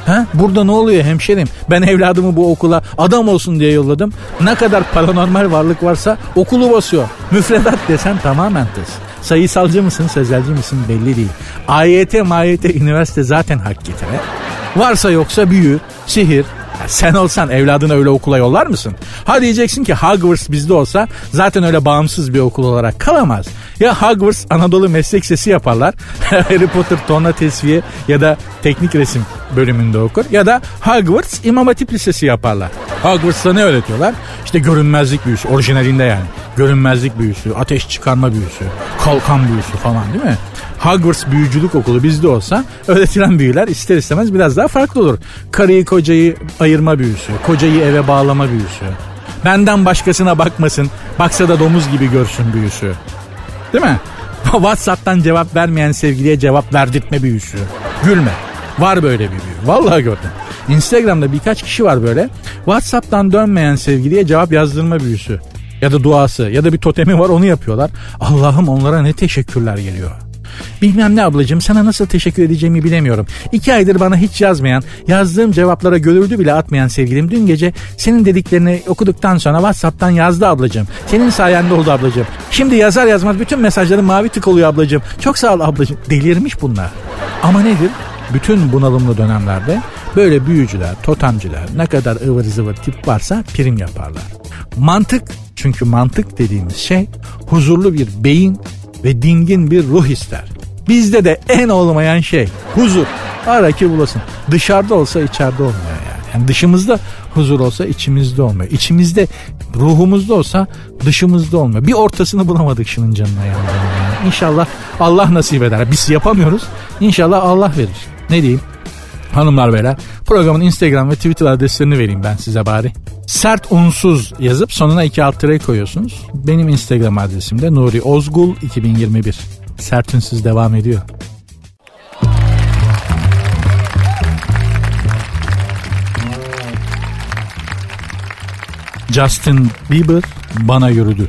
Ha? Burada ne oluyor hemşerim? Ben evladımı bu okula adam olsun diye yolladım. Ne kadar paranormal varlık varsa okulu basıyor. Müfredat desen tamamen tez. Sayısalcı mısın, sözelci misin belli değil. AYT, MAYT, üniversite zaten hak getire. Varsa yoksa büyü, sihir, sen olsan evladını öyle okula yollar mısın? Ha diyeceksin ki Hogwarts bizde olsa zaten öyle bağımsız bir okul olarak kalamaz. Ya Hogwarts Anadolu meslek sesi yaparlar. Harry Potter tonla tesviye ya da teknik resim bölümünde okur. Ya da Hogwarts İmam Hatip Lisesi yaparlar. Hogwarts'ta ne öğretiyorlar? İşte görünmezlik büyüsü orijinalinde yani. Görünmezlik büyüsü, ateş çıkarma büyüsü, kalkan büyüsü falan değil mi? Hogwarts büyücülük okulu bizde olsa öğretilen büyüler ister istemez biraz daha farklı olur. Karıyı kocayı ayırma büyüsü, kocayı eve bağlama büyüsü. Benden başkasına bakmasın. Baksa da domuz gibi görsün büyüsü. Değil mi? WhatsApp'tan cevap vermeyen sevgiliye cevap verdirtme büyüsü. Gülme. Var böyle bir büyü. Vallahi gördüm. Instagram'da birkaç kişi var böyle. WhatsApp'tan dönmeyen sevgiliye cevap yazdırma büyüsü. Ya da duası ya da bir totemi var onu yapıyorlar. Allah'ım onlara ne teşekkürler geliyor. Bilmem ne ablacığım sana nasıl teşekkür edeceğimi bilemiyorum. İki aydır bana hiç yazmayan, yazdığım cevaplara görüldü bile atmayan sevgilim dün gece senin dediklerini okuduktan sonra Whatsapp'tan yazdı ablacığım. Senin sayende oldu ablacığım. Şimdi yazar yazmaz bütün mesajların mavi tık oluyor ablacığım. Çok sağ ol ablacığım. Delirmiş bunlar. Ama nedir? Bütün bunalımlı dönemlerde böyle büyücüler, totemciler ne kadar ıvır zıvır tip varsa prim yaparlar. Mantık çünkü mantık dediğimiz şey huzurlu bir beyin ve dingin bir ruh ister. Bizde de en olmayan şey huzur. Ara ki bulasın. Dışarıda olsa içeride olmuyor yani. yani. Dışımızda huzur olsa içimizde olmuyor. İçimizde ruhumuzda olsa dışımızda olmuyor. Bir ortasını bulamadık şunun canına yani. İnşallah Allah nasip eder. Biz yapamıyoruz. İnşallah Allah verir. Ne diyeyim? Hanımlar beyler programın Instagram ve Twitter adreslerini vereyim ben size bari. Sert unsuz yazıp sonuna iki alt tere koyuyorsunuz. Benim Instagram adresim de Nuri Ozgul 2021. Sert unsuz devam ediyor. Justin Bieber bana yürüdü.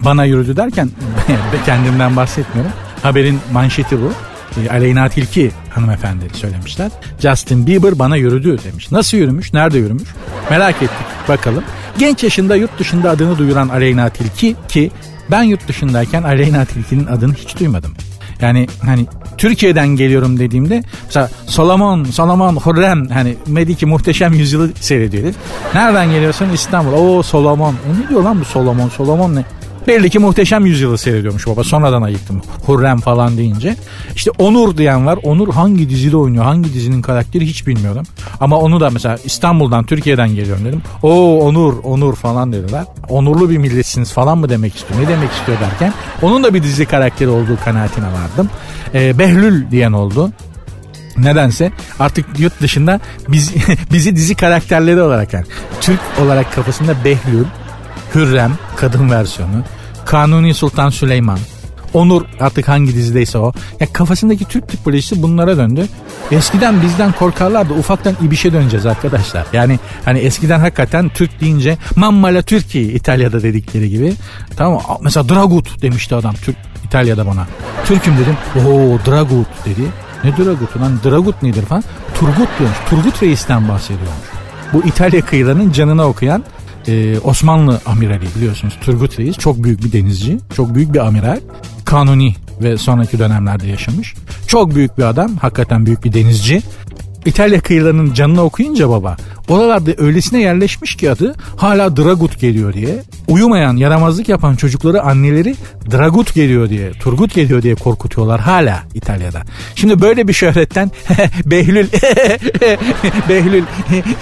Bana yürüdü derken kendimden bahsetmiyorum. Haberin manşeti bu. E, Aleyna Tilki hanımefendi söylemişler. Justin Bieber bana yürüdü demiş. Nasıl yürümüş? Nerede yürümüş? Merak ettik. Bakalım. Genç yaşında yurt dışında adını duyuran Aleyna Tilki ki ben yurt dışındayken Aleyna Tilki'nin adını hiç duymadım. Yani hani Türkiye'den geliyorum dediğimde mesela Solomon, Solomon, Hurrem hani Mediki muhteşem yüzyılı seyrediyoruz. Nereden geliyorsun? İstanbul. Oo Solomon. E ne diyor lan bu Solomon? Solomon ne? Belli muhteşem yüzyılı seyrediyormuş baba. Sonradan ayıktım. Hurrem falan deyince. İşte Onur diyen var. Onur hangi dizide oynuyor? Hangi dizinin karakteri hiç bilmiyorum. Ama onu da mesela İstanbul'dan, Türkiye'den geliyorum dedim. Oo Onur, Onur falan dediler. Onurlu bir milletsiniz falan mı demek istiyor? Ne demek istiyor derken onun da bir dizi karakteri olduğu kanaatine vardım. Ee, Behlül diyen oldu. Nedense artık yurt dışında biz, bizi dizi karakterleri olarak yani Türk olarak kafasında Behlül, Hürrem kadın versiyonu. Kanuni Sultan Süleyman. Onur artık hangi dizideyse o. Ya kafasındaki Türk tipolojisi bunlara döndü. Eskiden bizden korkarlardı. Ufaktan ibişe döneceğiz arkadaşlar. Yani hani eskiden hakikaten Türk deyince Mammala Türkiye İtalya'da dedikleri gibi. Tamam Mesela Dragut demişti adam Türk İtalya'da bana. Türk'üm dedim. Oo Dragut dedi. Ne Dragut'u lan? Dragut nedir falan. Turgut diyormuş. Turgut Reis'ten bahsediyormuş. Bu İtalya kıyılarının canına okuyan e, Osmanlı amirali biliyorsunuz Turgut Reis çok büyük bir denizci, çok büyük bir amiral. Kanuni ve sonraki dönemlerde yaşamış. Çok büyük bir adam, hakikaten büyük bir denizci. İtalya kıyılarının canını okuyunca baba oralarda öylesine yerleşmiş ki adı hala Dragut geliyor diye. Uyumayan, yaramazlık yapan çocukları anneleri Dragut geliyor diye, Turgut geliyor diye korkutuyorlar hala İtalya'da. Şimdi böyle bir şöhretten Behlül, Behlül,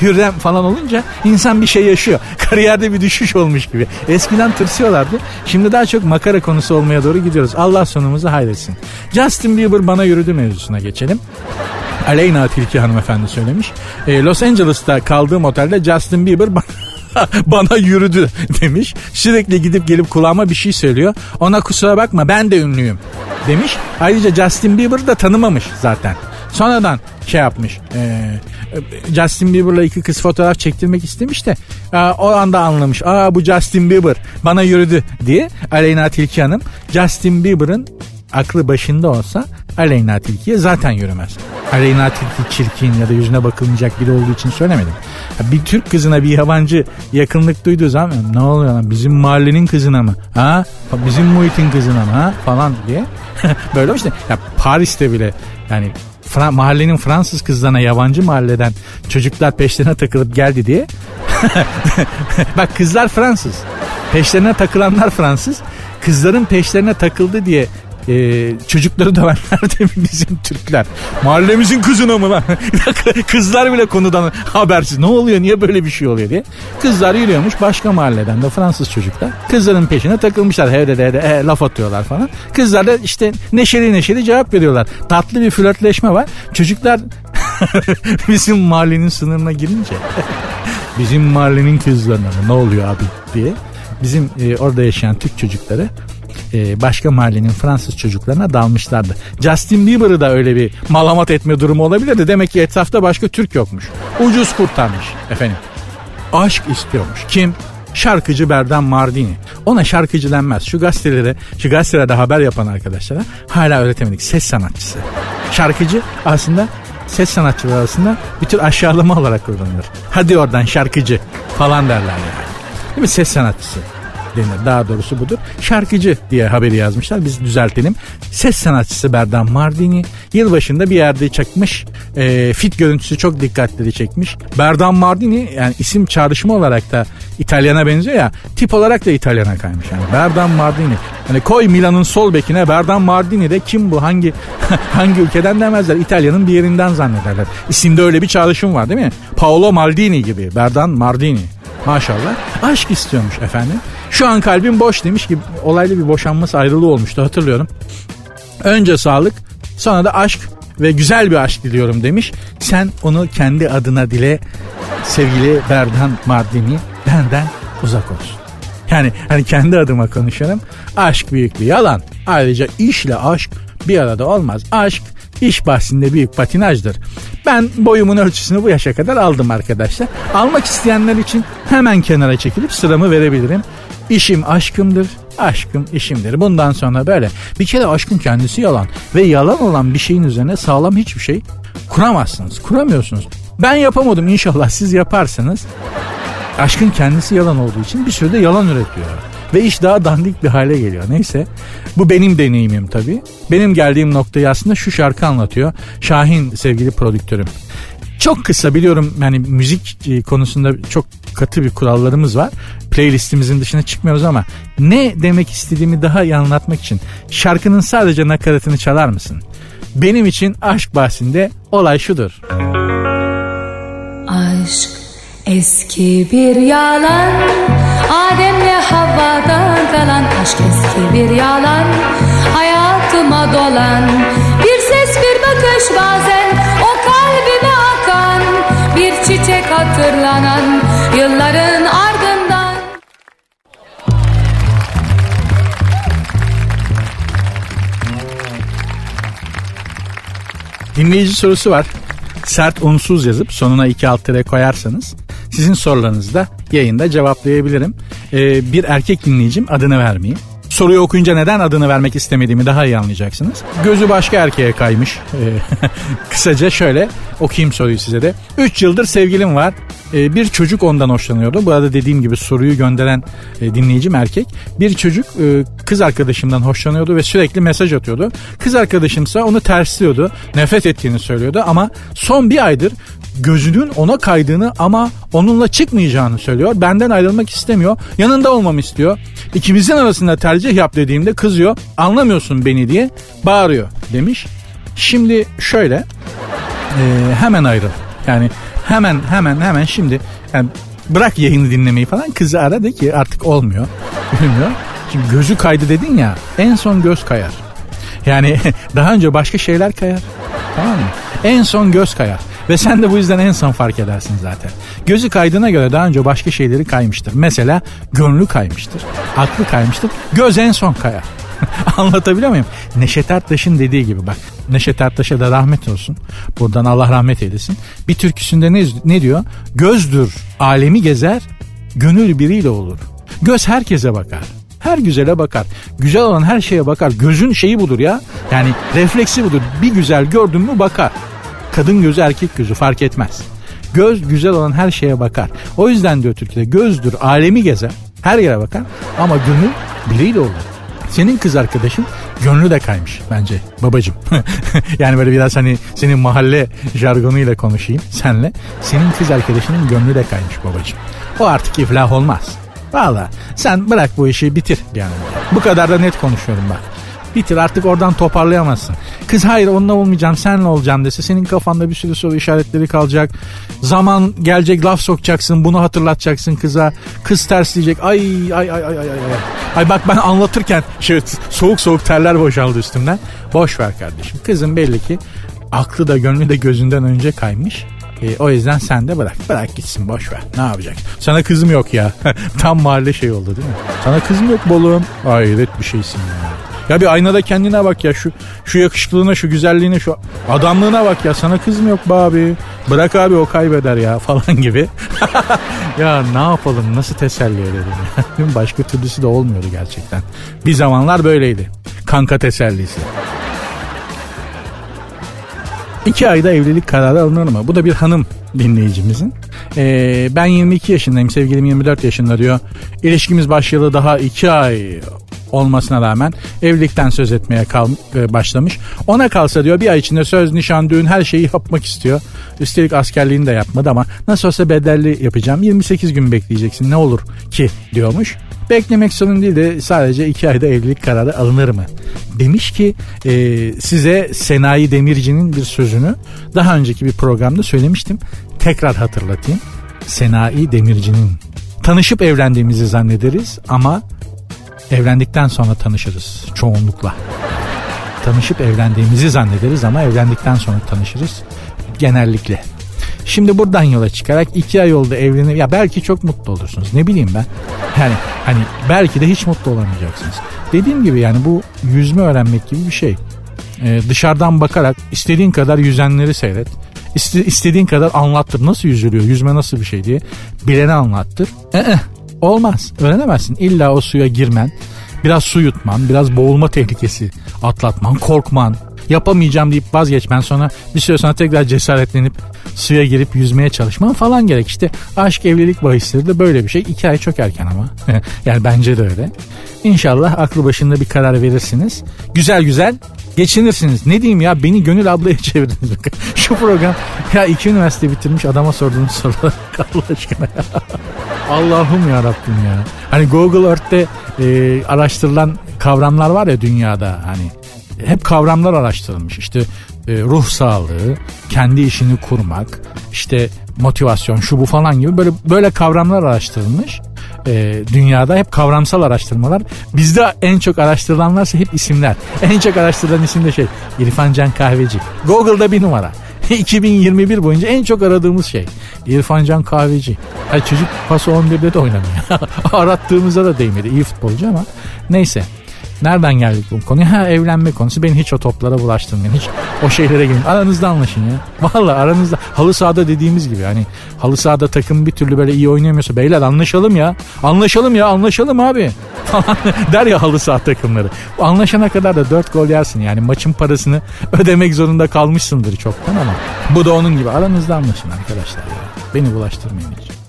Hürrem falan olunca insan bir şey yaşıyor. Kariyerde bir düşüş olmuş gibi. Eskiden tırsıyorlardı. Şimdi daha çok makara konusu olmaya doğru gidiyoruz. Allah sonumuzu hayretsin. Justin Bieber bana yürüdü mevzusuna geçelim. Aleyna Tilki hanımefendi söylemiş. E, Los Angeles'ta kaldığım otelde Justin Bieber bana yürüdü demiş. Sürekli gidip gelip kulağıma bir şey söylüyor. Ona kusura bakma ben de ünlüyüm demiş. Ayrıca Justin Bieber da tanımamış zaten. Sonradan şey yapmış. E, Justin Bieber'la iki kız fotoğraf çektirmek istemiş de e, o anda anlamış. Aa bu Justin Bieber bana yürüdü diye Aleyna Tilki Hanım Justin Bieber'ın aklı başında olsa Aleyna Tilki'ye zaten yürümez. Aleyna Tilki çirkin ya da yüzüne bakılmayacak biri olduğu için söylemedim. Bir Türk kızına bir yabancı yakınlık duyduğu zaman ne oluyor lan bizim mahallenin kızına mı? Ha? Bizim muhitin kızına mı? Ha? Falan diye. Böyle işte ya Paris'te bile yani Fra- mahallenin Fransız kızlarına yabancı mahalleden çocuklar peşlerine takılıp geldi diye. Bak kızlar Fransız. Peşlerine takılanlar Fransız. Kızların peşlerine takıldı diye e, çocukları dövenler de bizim Türkler. Mahallemizin kızına mı lan? Kızlar bile konudan habersiz. Ne oluyor niye böyle bir şey oluyor diye. Kızlar yürüyormuş başka mahalleden de Fransız çocuklar. Kızların peşine takılmışlar. Hevde de e, laf atıyorlar falan. Kızlar da işte neşeli neşeli cevap veriyorlar. Tatlı bir flörtleşme var. Çocuklar bizim mahallenin sınırına girince bizim mahallenin kızlarına ne oluyor abi diye bizim e, orada yaşayan Türk çocukları e, başka mahallenin Fransız çocuklarına dalmışlardı. Justin Bieber'ı da öyle bir malamat etme durumu olabilirdi. Demek ki etrafta başka Türk yokmuş. Ucuz kurtarmış efendim. Aşk istiyormuş. Kim? Şarkıcı Berdan Mardini. Ona şarkıcı denmez. Şu gazetelere, şu gazetelerde haber yapan arkadaşlara hala öğretemedik. Ses sanatçısı. Şarkıcı aslında ses sanatçıları arasında bir tür aşağılama olarak kullanılır. Hadi oradan şarkıcı falan derler yani. Değil mi? Ses sanatçısı denir. Daha doğrusu budur. Şarkıcı diye haberi yazmışlar. Biz düzeltelim. Ses sanatçısı Berdan Mardini yılbaşında bir yerde çekmiş. E, fit görüntüsü çok dikkatleri çekmiş. Berdan Mardini yani isim çağrışımı olarak da İtalyana benziyor ya. Tip olarak da İtalyana kaymış. Yani Berdan Mardini. Hani koy Milan'ın sol bekine Berdan Mardini de kim bu? Hangi hangi ülkeden demezler. İtalya'nın bir yerinden zannederler. İsimde öyle bir çağrışım var değil mi? Paolo Maldini gibi. Berdan Mardini. Maşallah. Aşk istiyormuş efendim. Şu an kalbim boş demiş ki olaylı bir boşanması ayrılığı olmuştu hatırlıyorum. Önce sağlık sonra da aşk ve güzel bir aşk diliyorum demiş. Sen onu kendi adına dile sevgili Berdan Mardini benden uzak olsun. Yani hani kendi adıma konuşalım. Aşk büyük bir yalan. Ayrıca işle aşk bir arada olmaz. Aşk iş bahsinde büyük patinajdır. Ben boyumun ölçüsünü bu yaşa kadar aldım arkadaşlar. Almak isteyenler için hemen kenara çekilip sıramı verebilirim. İşim aşkımdır, aşkım işimdir. Bundan sonra böyle. Bir kere aşkın kendisi yalan. Ve yalan olan bir şeyin üzerine sağlam hiçbir şey kuramazsınız. Kuramıyorsunuz. Ben yapamadım inşallah siz yaparsınız. Aşkın kendisi yalan olduğu için bir sürü de yalan üretiyor. Ve iş daha dandik bir hale geliyor. Neyse bu benim deneyimim tabii. Benim geldiğim noktayı aslında şu şarkı anlatıyor. Şahin sevgili prodüktörüm. Çok kısa biliyorum yani müzik e, konusunda çok katı bir kurallarımız var. Playlistimizin dışına çıkmıyoruz ama ne demek istediğimi daha iyi anlatmak için şarkının sadece nakaratını çalar mısın? Benim için aşk bahsinde olay şudur. Aşk eski bir yalan Adem'le Havva'dan kalan Aşk eski bir yalan. Hayatıma dolan Bir ses bir bakış bazen. O kalbime akan Bir çiçek hatırlanan Yılların ardından. Dinleyici sorusu var. Sert unsuz yazıp sonuna iki alt tere koyarsanız sizin sorularınızı da yayında cevaplayabilirim. Ee, bir erkek dinleyicim adını vermeyeyim. Soruyu okuyunca neden adını vermek istemediğimi daha iyi anlayacaksınız. Gözü başka erkeğe kaymış. Ee, kısaca şöyle okuyayım soruyu size de. 3 yıldır sevgilim var. Ee, bir çocuk ondan hoşlanıyordu. Bu arada dediğim gibi soruyu gönderen e, dinleyicim erkek. Bir çocuk e, kız arkadaşımdan hoşlanıyordu ve sürekli mesaj atıyordu. Kız arkadaşımsa onu tersliyordu. Nefret ettiğini söylüyordu ama son bir aydır gözünün ona kaydığını ama onunla çıkmayacağını söylüyor. Benden ayrılmak istemiyor. Yanında olmamı istiyor. İkimizin arasında tercih yap dediğimde kızıyor. Anlamıyorsun beni diye bağırıyor demiş. Şimdi şöyle e, hemen ayrıl. Yani hemen hemen hemen şimdi yani bırak yayını dinlemeyi falan kızı ara de ki artık olmuyor. Bilmiyor. Şimdi gözü kaydı dedin ya en son göz kayar. Yani daha önce başka şeyler kayar. Tamam mı? En son göz kayar. Ve sen de bu yüzden en son fark edersin zaten. Gözü kaydına göre daha önce başka şeyleri kaymıştır. Mesela gönlü kaymıştır. Aklı kaymıştır. Göz en son kayar. Anlatabiliyor muyum? Neşet Ertaş'ın dediği gibi bak. Neşet Ertaş'a da rahmet olsun. Buradan Allah rahmet eylesin. Bir türküsünde ne, ne diyor? Gözdür alemi gezer, gönül biriyle olur. Göz herkese bakar. Her güzele bakar. Güzel olan her şeye bakar. Gözün şeyi budur ya. Yani refleksi budur. Bir güzel gördün mü bakar. Kadın gözü erkek gözü fark etmez. Göz güzel olan her şeye bakar. O yüzden diyor Türkiye'de gözdür alemi gezer. Her yere bakar ama gönül biriyle olur. Senin kız arkadaşın gönlü de kaymış bence babacım. yani böyle biraz hani senin mahalle jargonuyla konuşayım senle. Senin kız arkadaşının gönlü de kaymış babacım. O artık iflah olmaz. Valla sen bırak bu işi bitir yani. Bu kadar da net konuşuyorum bak. Bitir artık oradan toparlayamazsın. Kız hayır onunla olmayacağım senle olacağım dese senin kafanda bir sürü soru işaretleri kalacak. Zaman gelecek laf sokacaksın bunu hatırlatacaksın kıza. Kız ters diyecek ay ay ay ay ay ay. Ay bak ben anlatırken şey, soğuk soğuk terler boşaldı üstümden. Boş ver kardeşim. Kızın belli ki aklı da gönlü de gözünden önce kaymış. E, o yüzden sen de bırak. Bırak gitsin boş ver. Ne yapacak? Sana kızım yok ya. Tam mahalle şey oldu değil mi? Sana kızım yok bolum. Hayret bir şeysin ya. Ya bir aynada kendine bak ya şu şu yakışıklılığına, şu güzelliğine, şu adamlığına bak ya. Sana kız mı yok be abi? Bırak abi o kaybeder ya falan gibi. ya ne yapalım nasıl teselli edelim. Başka türlüsü de olmuyordu gerçekten. Bir zamanlar böyleydi. Kanka tesellisi. İki ayda evlilik kararı alınır mı? Bu da bir hanım dinleyicimizin. Ee, ben 22 yaşındayım sevgilim 24 yaşında diyor. İlişkimiz başlayalı daha iki ay olmasına rağmen evlilikten söz etmeye kal, e, başlamış. Ona kalsa diyor bir ay içinde söz, nişan, düğün her şeyi yapmak istiyor. Üstelik askerliğini de yapmadı ama nasıl olsa bedelli yapacağım. 28 gün bekleyeceksin ne olur ki diyormuş. Beklemek sorun değil de sadece iki ayda evlilik kararı alınır mı? Demiş ki e, size Senayi Demirci'nin bir sözünü daha önceki bir programda söylemiştim. Tekrar hatırlatayım. Senayi Demirci'nin tanışıp evlendiğimizi zannederiz ama evlendikten sonra tanışırız çoğunlukla. Tanışıp evlendiğimizi zannederiz ama evlendikten sonra tanışırız genellikle. Şimdi buradan yola çıkarak iki ay oldu evlenir. Ya belki çok mutlu olursunuz. Ne bileyim ben. Yani hani belki de hiç mutlu olamayacaksınız. Dediğim gibi yani bu yüzme öğrenmek gibi bir şey. Ee, dışarıdan bakarak istediğin kadar yüzenleri seyret. İste, istediğin kadar anlattır. Nasıl yüzülüyor? Yüzme nasıl bir şey diye. Bilene anlattır. Ee, olmaz. Öğrenemezsin. İlla o suya girmen, biraz su yutman, biraz boğulma tehlikesi atlatman, korkman, yapamayacağım deyip vazgeçmen sonra bir süre sonra tekrar cesaretlenip suya girip yüzmeye çalışman falan gerek. İşte aşk evlilik bahisleri de böyle bir şey. İki ay çok erken ama. yani bence de öyle. İnşallah aklı başında bir karar verirsiniz. Güzel güzel geçinirsiniz. Ne diyeyim ya beni Gönül ablaya çevirdiniz. Şu program ya iki üniversite bitirmiş adama sorduğunuz sorular Allah aşkına ya. Allah'ım ya Rabbim ya. Hani Google Earth'te e, araştırılan kavramlar var ya dünyada hani hep kavramlar araştırılmış. İşte e, ruh sağlığı, kendi işini kurmak, işte motivasyon, şu bu falan gibi böyle böyle kavramlar araştırılmış. E, dünyada hep kavramsal araştırmalar. Bizde en çok araştırılanlarsa hep isimler. En çok araştırılan isim de şey İrfan Can Kahveci. Google'da bir numara. 2021 boyunca en çok aradığımız şey. İrfan Can Kahveci. Yani çocuk pası 11'de de oynamıyor. Arattığımızda da değmedi. İyi futbolcu ama neyse. Nereden geldik bu konuya? Ha evlenme konusu. Beni hiç o toplara bulaştırmayın. Hiç o şeylere gelin. Aranızda anlaşın ya. Valla aranızda. Halı sahada dediğimiz gibi. Hani halı sahada takım bir türlü böyle iyi oynayamıyorsa beyler anlaşalım ya. Anlaşalım ya anlaşalım abi. Der ya halı saha takımları. Anlaşana kadar da 4 gol yersin. Yani maçın parasını ödemek zorunda kalmışsındır çoktan ama. Bu da onun gibi. Aranızda anlaşın arkadaşlar ya. Beni bulaştırmayın hiç.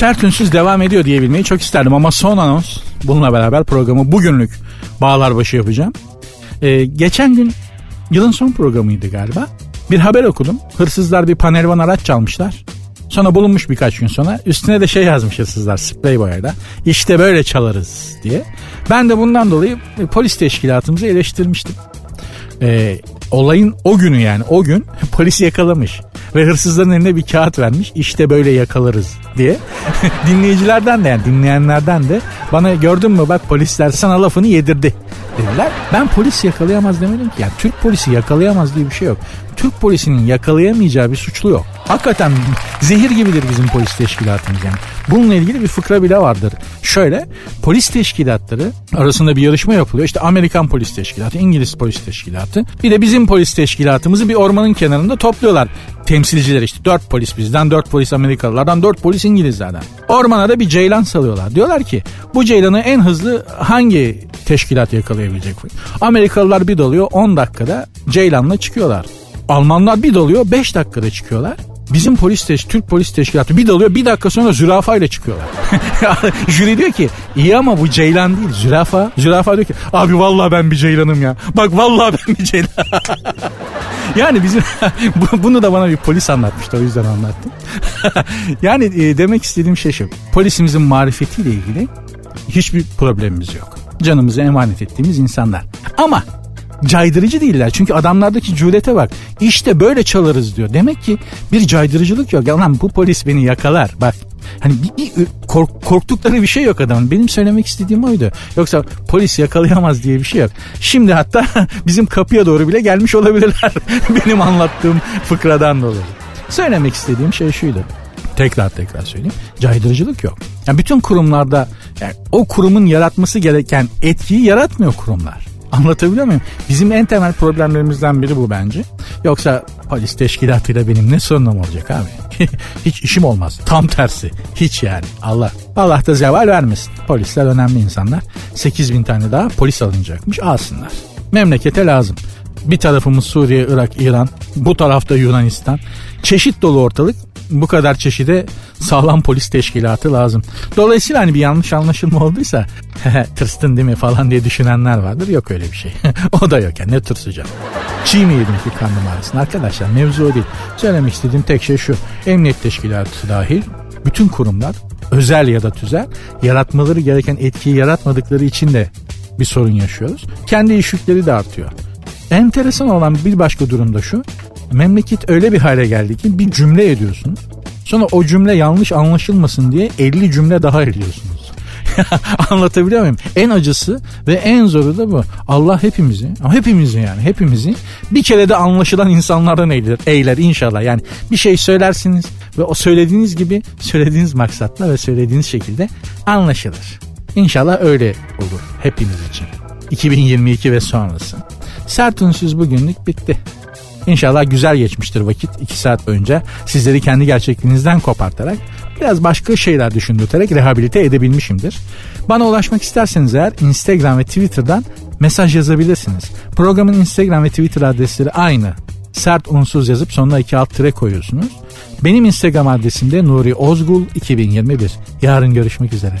Sert ünsüz devam ediyor diyebilmeyi çok isterdim ama son anons bununla beraber programı bugünlük bağlar başı yapacağım. Ee, geçen gün yılın son programıydı galiba. Bir haber okudum. Hırsızlar bir panel van araç çalmışlar. Sonra bulunmuş birkaç gün sonra. Üstüne de şey yazmış hırsızlar sprey boyayla. İşte böyle çalarız diye. Ben de bundan dolayı polis teşkilatımızı eleştirmiştim. Ee, olayın o günü yani o gün polis yakalamış ve hırsızların eline bir kağıt vermiş işte böyle yakalarız diye. Dinleyicilerden de yani dinleyenlerden de bana gördün mü bak polisler sana lafını yedirdi dediler. Ben polis yakalayamaz demedim ki. Yani Türk polisi yakalayamaz diye bir şey yok. Türk polisinin yakalayamayacağı bir suçlu yok. Hakikaten zehir gibidir bizim polis teşkilatımız yani. Bununla ilgili bir fıkra bile vardır. Şöyle polis teşkilatları arasında bir yarışma yapılıyor. İşte Amerikan polis teşkilatı, İngiliz polis teşkilatı. Bir de bizim polis teşkilatımızı bir ormanın kenarında topluyorlar. Temsilciler işte dört polis bizden, dört polis Amerikalılardan, dört polis İngilizlerden. Ormana da bir ceylan salıyorlar. Diyorlar ki bu ceylanı en hızlı hangi teşkilat yakalayabilecek? Amerikalılar bir doluyor 10 dakikada ceylanla çıkıyorlar. Almanlar bir dalıyor 5 dakikada çıkıyorlar. Bizim polis teş Türk polis teşkilatı bir dalıyor bir dakika sonra zürafa ile çıkıyorlar. Jüri diyor ki iyi ama bu ceylan değil zürafa. Zürafa diyor ki abi vallahi ben bir ceylanım ya. Bak vallahi ben bir ceylan. yani bizim bunu da bana bir polis anlatmıştı o yüzden anlattım. yani e, demek istediğim şey şu. Polisimizin marifetiyle ilgili hiçbir problemimiz yok. Canımızı emanet ettiğimiz insanlar. Ama caydırıcı değiller. Çünkü adamlardaki cürete bak. İşte böyle çalarız diyor. Demek ki bir caydırıcılık yok. Ya lan bu polis beni yakalar. Bak Hani bir, bir kork, korktukları bir şey yok adamın. Benim söylemek istediğim oydu. Yoksa polis yakalayamaz diye bir şey yok. Şimdi hatta bizim kapıya doğru bile gelmiş olabilirler. Benim anlattığım fıkradan dolayı. Söylemek istediğim şey şuydu. Tekrar tekrar söyleyeyim. Caydırıcılık yok. Yani bütün kurumlarda yani o kurumun yaratması gereken etkiyi yaratmıyor kurumlar. Anlatabiliyor muyum? Bizim en temel problemlerimizden biri bu bence. Yoksa polis teşkilatıyla benim ne sorunum olacak abi? hiç işim olmaz. Tam tersi. Hiç yani. Allah. Allah da zeval vermesin. Polisler önemli insanlar. 8 bin tane daha polis alınacakmış. Alsınlar. Memlekete lazım. Bir tarafımız Suriye, Irak, İran. Bu tarafta Yunanistan. Çeşit dolu ortalık bu kadar çeşide sağlam polis teşkilatı lazım. Dolayısıyla hani bir yanlış anlaşılma olduysa tırstın değil mi falan diye düşünenler vardır. Yok öyle bir şey. o da yok yani ne tırsacağım. Çiğ mi yedim ki karnım ağrısın? Arkadaşlar mevzu o değil. Söylemek istediğim tek şey şu. Emniyet teşkilatı dahil bütün kurumlar özel ya da tüzel yaratmaları gereken etkiyi yaratmadıkları için de bir sorun yaşıyoruz. Kendi iş yükleri de artıyor. Enteresan olan bir başka durum da şu. Memleket öyle bir hale geldi ki bir cümle ediyorsunuz. Sonra o cümle yanlış anlaşılmasın diye 50 cümle daha ediyorsunuz. Anlatabiliyor muyum? En acısı ve en zoru da bu. Allah hepimizi, hepimizi yani hepimizi bir kere de anlaşılan insanlardan eyler, eyler inşallah. Yani bir şey söylersiniz ve o söylediğiniz gibi söylediğiniz maksatla ve söylediğiniz şekilde anlaşılır. İnşallah öyle olur hepiniz için. 2022 ve sonrası. Sert unsuz bugünlük bitti. İnşallah güzel geçmiştir vakit 2 saat boyunca sizleri kendi gerçekliğinizden kopartarak biraz başka şeyler düşündürterek rehabilite edebilmişimdir. Bana ulaşmak isterseniz eğer Instagram ve Twitter'dan mesaj yazabilirsiniz. Programın Instagram ve Twitter adresleri aynı. Sert unsuz yazıp sonuna iki alt tire koyuyorsunuz. Benim Instagram adresim de Nuri Ozgul 2021. Yarın görüşmek üzere.